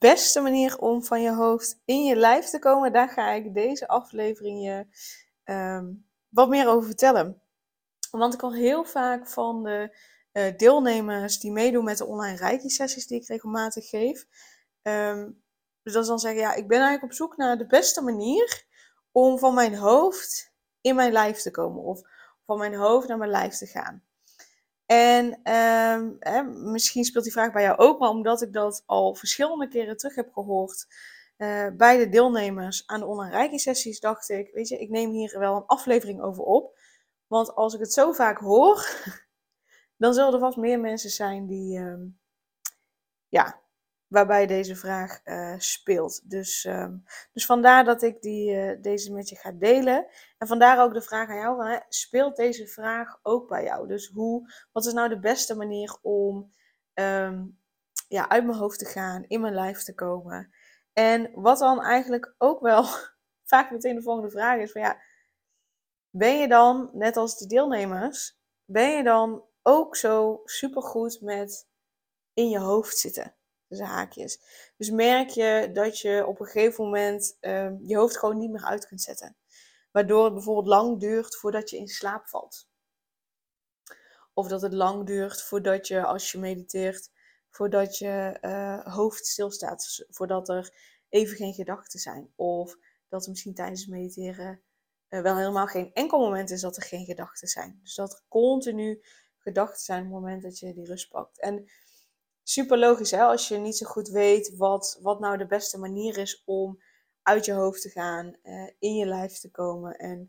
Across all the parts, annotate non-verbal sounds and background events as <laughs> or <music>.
beste manier om van je hoofd in je lijf te komen, daar ga ik deze aflevering je ehm, wat meer over vertellen. Want ik hoor heel vaak van de uh, deelnemers die meedoen met de online reiki-sessies die ik regelmatig geef. Um, dus dat is dan zeggen, ja, ik ben eigenlijk op zoek naar de beste manier om van mijn hoofd in mijn lijf te komen. Of van mijn hoofd naar mijn lijf te gaan. En ehm, misschien speelt die vraag bij jou ook, maar omdat ik dat al verschillende keren terug heb gehoord uh, bij de deelnemers aan de online sessies, dacht ik, weet je, ik neem hier wel een aflevering over op. Want als ik het zo vaak hoor, <laughs> dan zullen er vast meer mensen zijn die, uh, ja, waarbij deze vraag uh, speelt. Dus, um, dus vandaar dat ik die, uh, deze met je ga delen. En vandaar ook de vraag aan jou: van, hè, speelt deze vraag ook bij jou? Dus hoe, wat is nou de beste manier om um, ja, uit mijn hoofd te gaan, in mijn lijf te komen? En wat dan eigenlijk ook wel <laughs> vaak meteen de volgende vraag is: van ja, ben je dan, net als de deelnemers, ben je dan ook zo supergoed met in je hoofd zitten? Dus merk je dat je op een gegeven moment uh, je hoofd gewoon niet meer uit kunt zetten. Waardoor het bijvoorbeeld lang duurt voordat je in slaap valt. Of dat het lang duurt voordat je, als je mediteert, voordat je uh, hoofd stilstaat. Voordat er even geen gedachten zijn. Of dat er misschien tijdens het mediteren uh, wel helemaal geen enkel moment is dat er geen gedachten zijn. Dus dat er continu gedachten zijn op het moment dat je die rust pakt. En super logisch hè, als je niet zo goed weet wat, wat nou de beste manier is om uit je hoofd te gaan, uh, in je lijf te komen. En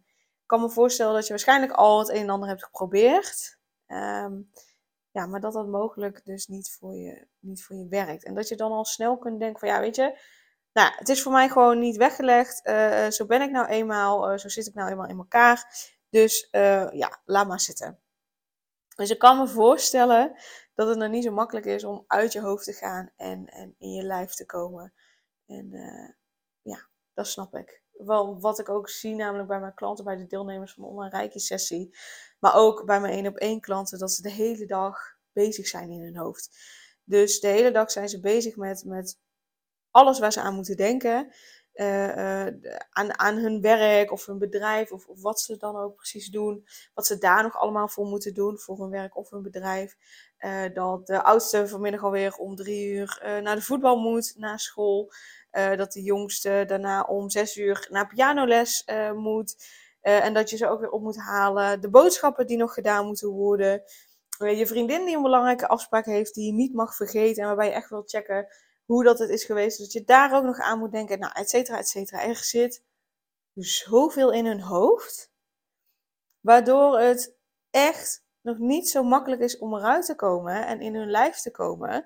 ik kan me voorstellen dat je waarschijnlijk al het een en ander hebt geprobeerd. Um, ja, maar dat dat mogelijk dus niet voor, je, niet voor je werkt. En dat je dan al snel kunt denken van ja, weet je, nou, het is voor mij gewoon niet weggelegd. Uh, zo ben ik nou eenmaal, zo zit ik nou eenmaal in elkaar. Dus ja, laat maar zitten. Dus ik kan me voorstellen dat het nog niet zo makkelijk is om uit je hoofd te gaan en, en in je lijf te komen. En uh, ja, dat snap ik. Wel, wat ik ook zie, namelijk bij mijn klanten, bij de deelnemers van de online sessie, maar ook bij mijn één op één klanten, dat ze de hele dag bezig zijn in hun hoofd. Dus de hele dag zijn ze bezig met, met alles waar ze aan moeten denken. Uh, uh, aan, aan hun werk of hun bedrijf of, of, wat ze dan ook precies doen. Wat ze daar nog allemaal voor moeten doen voor hun werk of hun bedrijf. Uh, dat de oudste vanmiddag alweer om drie uur naar de voetbal moet, na school. dat de jongste daarna om zes uur naar pianoles moet. en dat je ze ook weer op moet halen. De boodschappen die nog gedaan moeten worden. je vriendin die een belangrijke afspraak heeft die je niet mag vergeten. En waarbij je echt wil checken hoe dat het is geweest. Dat je daar ook nog aan moet denken, nou, et cetera, et cetera. Er zit zoveel in hun hoofd, waardoor het echt nog niet zo makkelijk is om eruit te komen en in hun lijf te komen.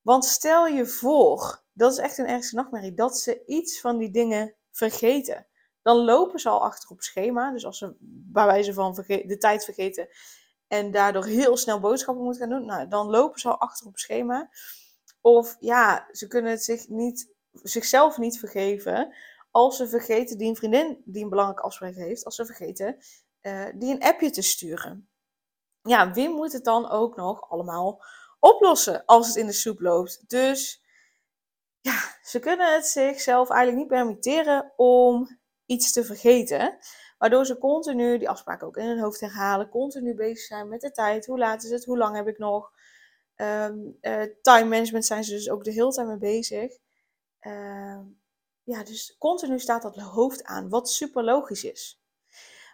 Want stel je voor, dat is echt een ergste nachtmerrie, dat ze iets van die dingen vergeten. Dan lopen ze al achter op schema. Dus als ze bij wijze van de tijd vergeten en daardoor heel snel boodschappen moeten gaan doen, nou, dan lopen ze al achter op schema. Of ja, ze kunnen het zich niet, zichzelf niet vergeven als ze vergeten die een vriendin die een belangrijke afspraak heeft, als ze vergeten uh, die een appje te sturen. Ja, wie moet het dan ook nog allemaal oplossen als het in de soep loopt? Dus ja, ze kunnen het zichzelf eigenlijk niet permitteren om iets te vergeten. Waardoor ze continu die afspraak ook in hun hoofd herhalen. Continu bezig zijn met de tijd. Hoe laat is het? Hoe lang heb ik nog? Um, uh, time management zijn ze dus ook de hele tijd mee bezig. Uh, ja, dus continu staat dat hoofd aan, wat super logisch is.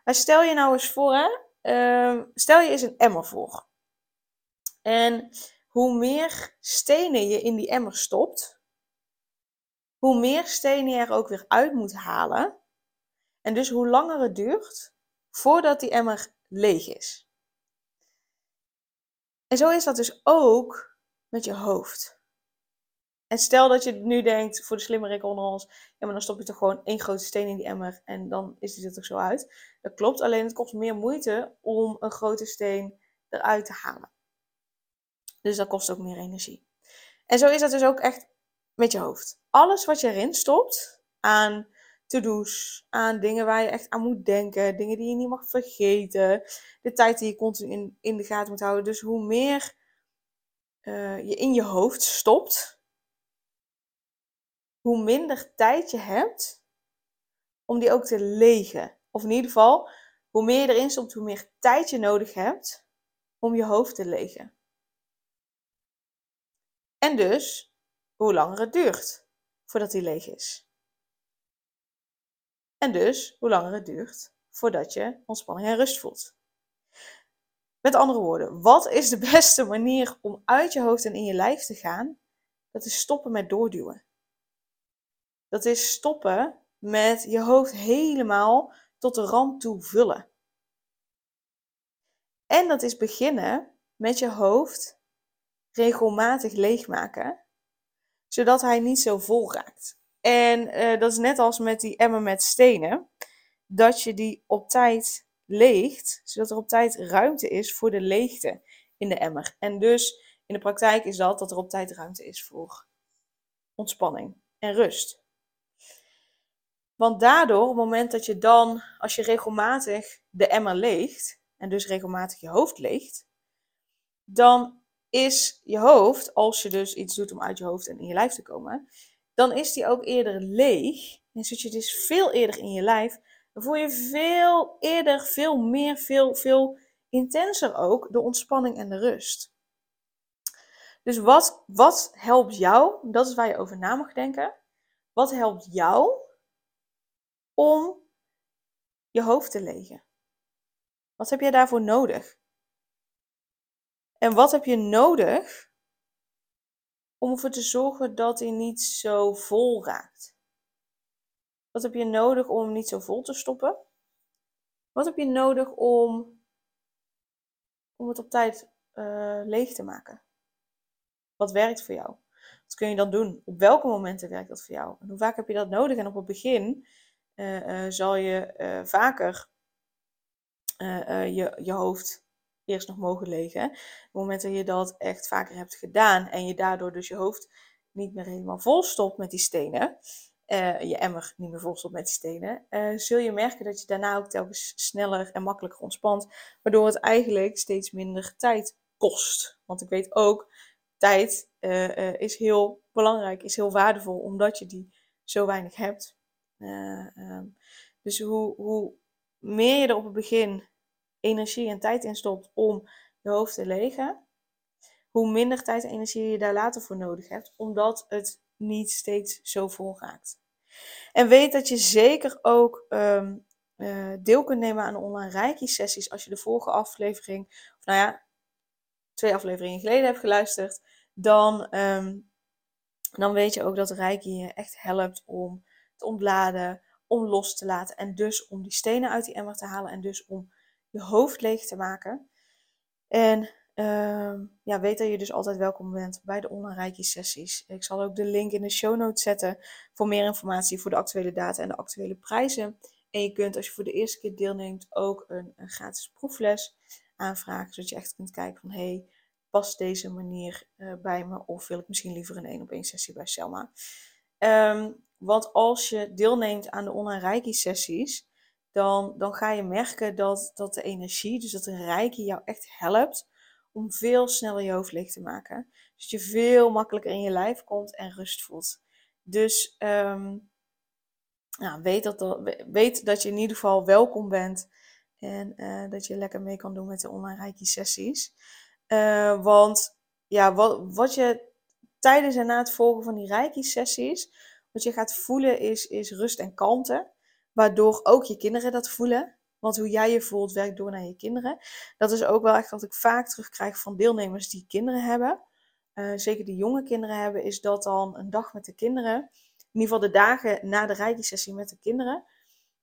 Stel je nou eens voor, hè? Uh, stel je eens een emmer voor. En hoe meer stenen je in die emmer stopt, hoe meer stenen je er ook weer uit moet halen. En dus hoe langer het duurt voordat die emmer leeg is. En zo is dat dus ook met je hoofd. En stel dat je nu denkt, voor de slimme onder ons, ja, maar dan stop je toch gewoon één grote steen in die emmer en dan is die er toch zo uit. Dat klopt, alleen het kost meer moeite om een grote steen eruit te halen. Dus dat kost ook meer energie. En zo is dat dus ook echt met je hoofd. Alles wat je erin stopt aan to-do's, aan dingen waar je echt aan moet denken, dingen die je niet mag vergeten, de tijd die je continu in, in de gaten moet houden. Dus hoe meer uh, je in je hoofd stopt, hoe minder tijd je hebt om die ook te legen. Of in ieder geval, hoe meer je erin stopt, hoe meer tijd je nodig hebt om je hoofd te legen. En dus, hoe langer het duurt voordat die leeg is. En dus, hoe langer het duurt voordat je ontspanning en rust voelt. Met andere woorden, wat is de <laughs> beste manier om uit je hoofd en in je lijf te gaan? Dat is stoppen met doorduwen. Dat is stoppen met je hoofd helemaal tot de rand toe vullen. En dat is beginnen met je hoofd regelmatig leegmaken, zodat hij niet zo vol raakt. En uh, dat is net als met die emmer met stenen, dat je die op tijd leegt, zodat er op tijd ruimte is voor de leegte in de emmer. En dus in de praktijk is dat dat er op tijd ruimte is voor ontspanning en rust. Want daardoor, op het moment dat je dan, als je regelmatig de emmer leegt, en dus regelmatig je hoofd leegt, dan is je hoofd, als je dus iets doet om uit je hoofd en in je lijf te komen, dan is die ook eerder leeg. En zit je dus veel eerder in je lijf, dan voel je veel eerder, veel meer, veel, veel intenser ook de ontspanning en de rust. Dus wat, wat helpt jou? Dat is waar je over na mag denken. Wat helpt jou om je hoofd te legen? Wat heb je daarvoor nodig? En wat heb je nodig om ervoor te zorgen dat hij niet zo vol raakt? Wat heb je nodig om niet zo vol te stoppen? Wat heb je nodig om, om het op tijd uh, leeg te maken? Wat werkt voor jou? Wat kun je dan doen? Op welke momenten werkt dat voor jou? En hoe vaak heb je dat nodig? En op het begin uh, uh, zal je vaker je, je hoofd eerst nog mogen liggen. Op het moment dat je dat echt vaker hebt gedaan en je daardoor dus je hoofd niet meer helemaal vol stopt met die stenen, uh, je emmer niet meer vol stopt met die stenen, uh, zul je merken dat je daarna ook telkens sneller en makkelijker ontspant, waardoor het eigenlijk steeds minder tijd kost. Want ik weet ook, tijd uh, is heel belangrijk, is heel waardevol, omdat je die zo weinig hebt. Um, dus hoe, hoe meer je er op het begin energie en tijd in stopt om je hoofd te legen, hoe minder tijd en energie je daar later voor nodig hebt, omdat het niet steeds zo vol raakt. En weet dat je zeker ook um, uh, deel kunt nemen aan de online Reiki-sessies als je de vorige aflevering, of nou ja, twee afleveringen geleden hebt geluisterd, dan, um, dan weet je ook dat Reiki je echt helpt om te ontladen, om los te laten en dus om die stenen uit die emmer te halen en dus om je hoofd leeg te maken. En uh, ja, weet dat je dus altijd welkom bent bij de online Reiki sessies. Ik zal ook de link in de show notes zetten voor meer informatie voor de actuele data en de actuele prijzen. En je kunt als je voor de eerste keer deelneemt ook een, gratis proefles aanvragen. Zodat je echt kunt kijken van hey, past deze manier uh, bij me? Of wil ik misschien liever een één op één sessie bij Selma? Um, want als je deelneemt aan de online Reiki sessies, dan, dan ga je merken dat, dat de energie, dus dat de rijke jou echt helpt om veel sneller je hoofd leeg te maken. Dus je veel makkelijker in je lijf komt en rust voelt. Dus um, nou, weet, dat, weet dat je in ieder geval welkom bent en uh, dat je lekker mee kan doen met de online Reiki sessies. Uh, want ja, wat, wat je tijdens en na het volgen van die Reiki sessies, wat je gaat voelen is, is rust en kalmte. Waardoor ook je kinderen dat voelen. Want hoe jij je voelt, werkt door naar je kinderen. Dat is ook wel echt wat ik vaak terugkrijg van deelnemers die kinderen hebben. Uh, zeker die jonge kinderen hebben, is dat dan een dag met de kinderen. In ieder geval de dagen na de reiki-sessie met de kinderen.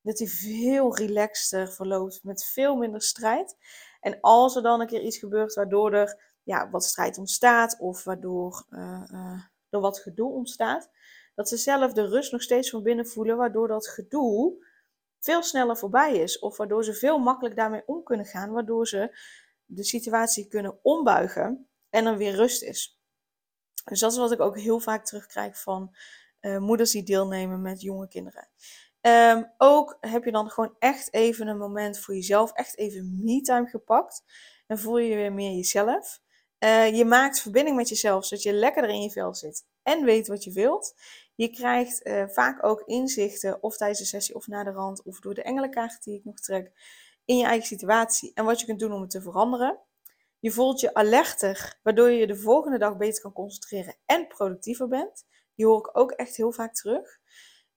Dat die veel relaxter verloopt, met veel minder strijd. En als er dan een keer iets gebeurt waardoor er ja, wat strijd ontstaat, of waardoor uh, door wat gedoe ontstaat, dat ze zelf de rust nog steeds van binnen voelen, waardoor dat gedoe veel sneller voorbij is. Of waardoor ze veel makkelijk daarmee om kunnen gaan, waardoor ze de situatie kunnen ombuigen en er weer rust is. Dus dat is wat ik ook heel vaak terugkrijg van uh, moeders die deelnemen met jonge kinderen. Ehm, ook heb je dan gewoon echt even een moment voor jezelf, echt even me-time gepakt. En voel je weer meer jezelf. Uh, je maakt verbinding met jezelf, zodat je lekkerder in je vel zit en weet wat je wilt. Je krijgt uh, vaak ook inzichten, of tijdens de sessie of na de rand, of door de engelenkaart die ik nog trek, in je eigen situatie en wat je kunt doen om het te veranderen. Je voelt je alerter, waardoor je je de volgende dag beter kan concentreren en productiever bent. Die hoor ik ook echt heel vaak terug.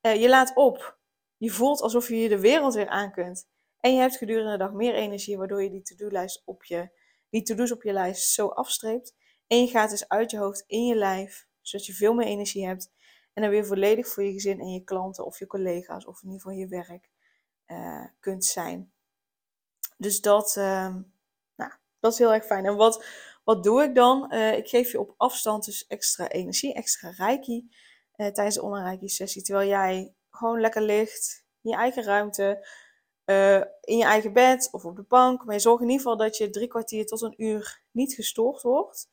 Uh, je laat op. Je voelt alsof je je de wereld weer aan kunt. En je hebt gedurende de dag meer energie, waardoor je die to-do-lijst op je, die to-do's op je lijst zo afstreept. En je gaat dus uit je hoofd in je lijf, zodat je veel meer energie hebt. En dan weer volledig voor je gezin en je klanten of je collega's of in ieder geval je werk uh, kunt zijn. Dus dat, uh, nou, dat is heel erg fijn. En wat, wat doe ik dan? Uh, ik geef je op afstand dus extra energie, extra reiki uh, tijdens de online sessie. Terwijl jij gewoon lekker ligt in je eigen ruimte, in je eigen bed of op de bank. Maar je zorgt in ieder geval dat je drie kwartier tot een uur niet gestoord wordt.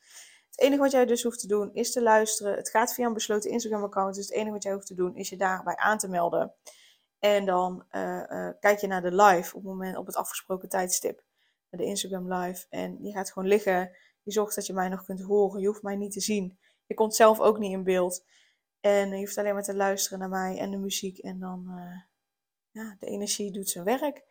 Het enige wat jij dus hoeft te doen is te luisteren. Het gaat via een besloten Instagram-account. Dus het enige wat jij hoeft te doen is je daarbij aan te melden. En dan uh, uh, kijk je naar de live op het moment op het afgesproken tijdstip. De Instagram live. En je gaat gewoon liggen. Je zorgt dat je mij nog kunt horen. Je hoeft mij niet te zien. Je komt zelf ook niet in beeld. En je hoeft alleen maar te luisteren naar mij en de muziek. En dan, uh, ja, de energie doet zijn werk.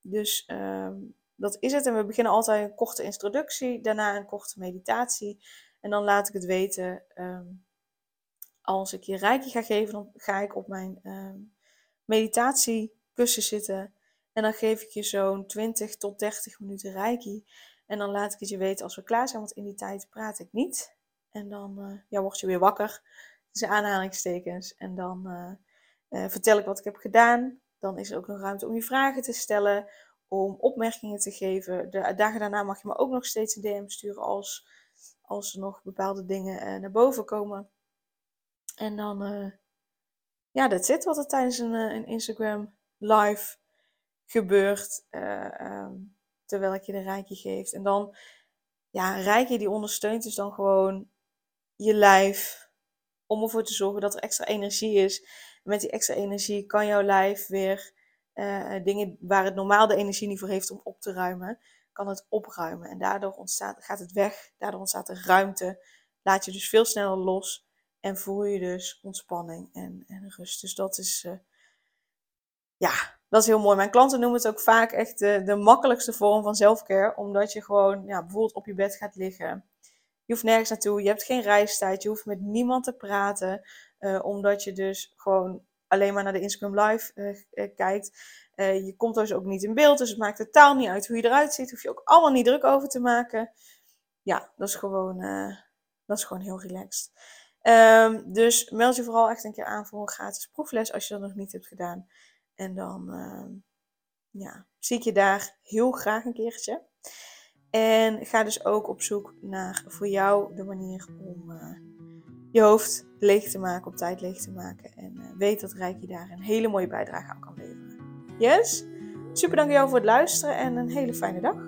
Dus ehm, dat is het. En we beginnen altijd een korte introductie, daarna een korte meditatie. En dan laat ik het weten. Um, als ik je rijkje ga geven, dan ga ik op mijn um, meditatiekussen zitten. En dan geef ik je zo'n 20 tot 30 minuten reiki. En dan laat ik het je weten als we klaar zijn, want in die tijd praat ik niet. En dan uh, word je weer wakker. Dus aanhalingstekens. En dan uh, uh, vertel ik wat ik heb gedaan. Dan is er ook nog ruimte om je vragen te stellen om opmerkingen te geven. De dagen daarna mag je me ook nog steeds een DM sturen als, als er nog bepaalde dingen uh, naar boven komen. En dan, uh, ja, dat zit wat er tijdens een, uh, een Instagram live gebeurt. Um, terwijl ik je de rijkje geeft. En dan, ja, rijkje die ondersteunt dus dan gewoon je lijf. Om ervoor te zorgen dat er extra energie is. En met die extra energie kan jouw lijf weer uh, dingen waar het normaal de energie niet voor heeft om op te ruimen, kan het opruimen. En daardoor ontstaat, gaat het weg, daardoor ontstaat er ruimte. Laat je dus veel sneller los en voel je dus ontspanning en, en rust. Dus dat is, uh, ja, dat is heel mooi. Mijn klanten noemen het ook vaak echt de, de makkelijkste vorm van zelfcare, omdat je gewoon ja, bijvoorbeeld op je bed gaat liggen. Je hoeft nergens naartoe, je hebt geen reistijd, je hoeft met niemand te praten, omdat je dus gewoon alleen maar naar de Instagram live uh, kijkt. Uh, je komt dus ook niet in beeld, dus het maakt totaal niet uit hoe je eruit ziet. Hoef je ook allemaal niet druk over te maken. Ja, dat is gewoon, dat is gewoon heel relaxed. Um, dus meld je vooral echt een keer aan voor een gratis proefles als je dat nog niet hebt gedaan. En dan uh, ja, zie ik je daar heel graag een keertje. En ga dus ook op zoek naar voor jou de manier om je hoofd leeg te maken, op tijd leeg te maken. En uh, weet dat Rijkje daar een hele mooie bijdrage aan kan leveren. Yes? Super dankjewel voor het luisteren en een hele fijne dag.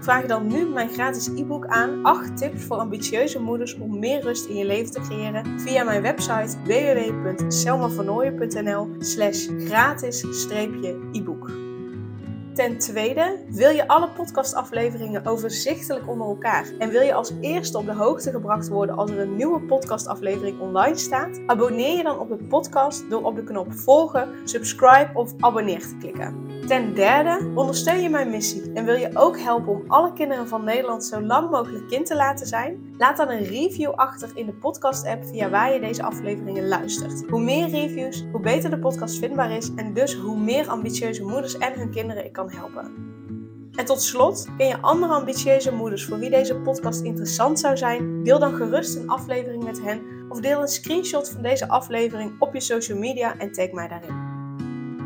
Vraag dan nu mijn gratis e-book aan 8 tips voor ambitieuze moeders om meer rust in je leven te creëren via mijn website www.selmavernooien.nl slash gratis-e-book. Ten tweede, wil je alle podcastafleveringen overzichtelijk onder elkaar en wil je als eerste op de hoogte gebracht worden als er een nieuwe podcastaflevering online staat? Abonneer je dan op de podcast door op de knop volgen, subscribe of abonneer te klikken. Ten derde, ondersteun je mijn missie en wil je ook helpen om alle kinderen van Nederland zo lang mogelijk kind te laten zijn? Laat dan een review achter in de podcast-app via waar je deze afleveringen luistert. Hoe meer reviews, hoe beter de podcast vindbaar is en dus hoe meer ambitieuze moeders en hun kinderen ik kan helpen. En tot slot, ken je andere ambitieuze moeders voor wie deze podcast interessant zou zijn? Deel dan gerust een aflevering met hen of deel een screenshot van deze aflevering op je social media en tag mij daarin.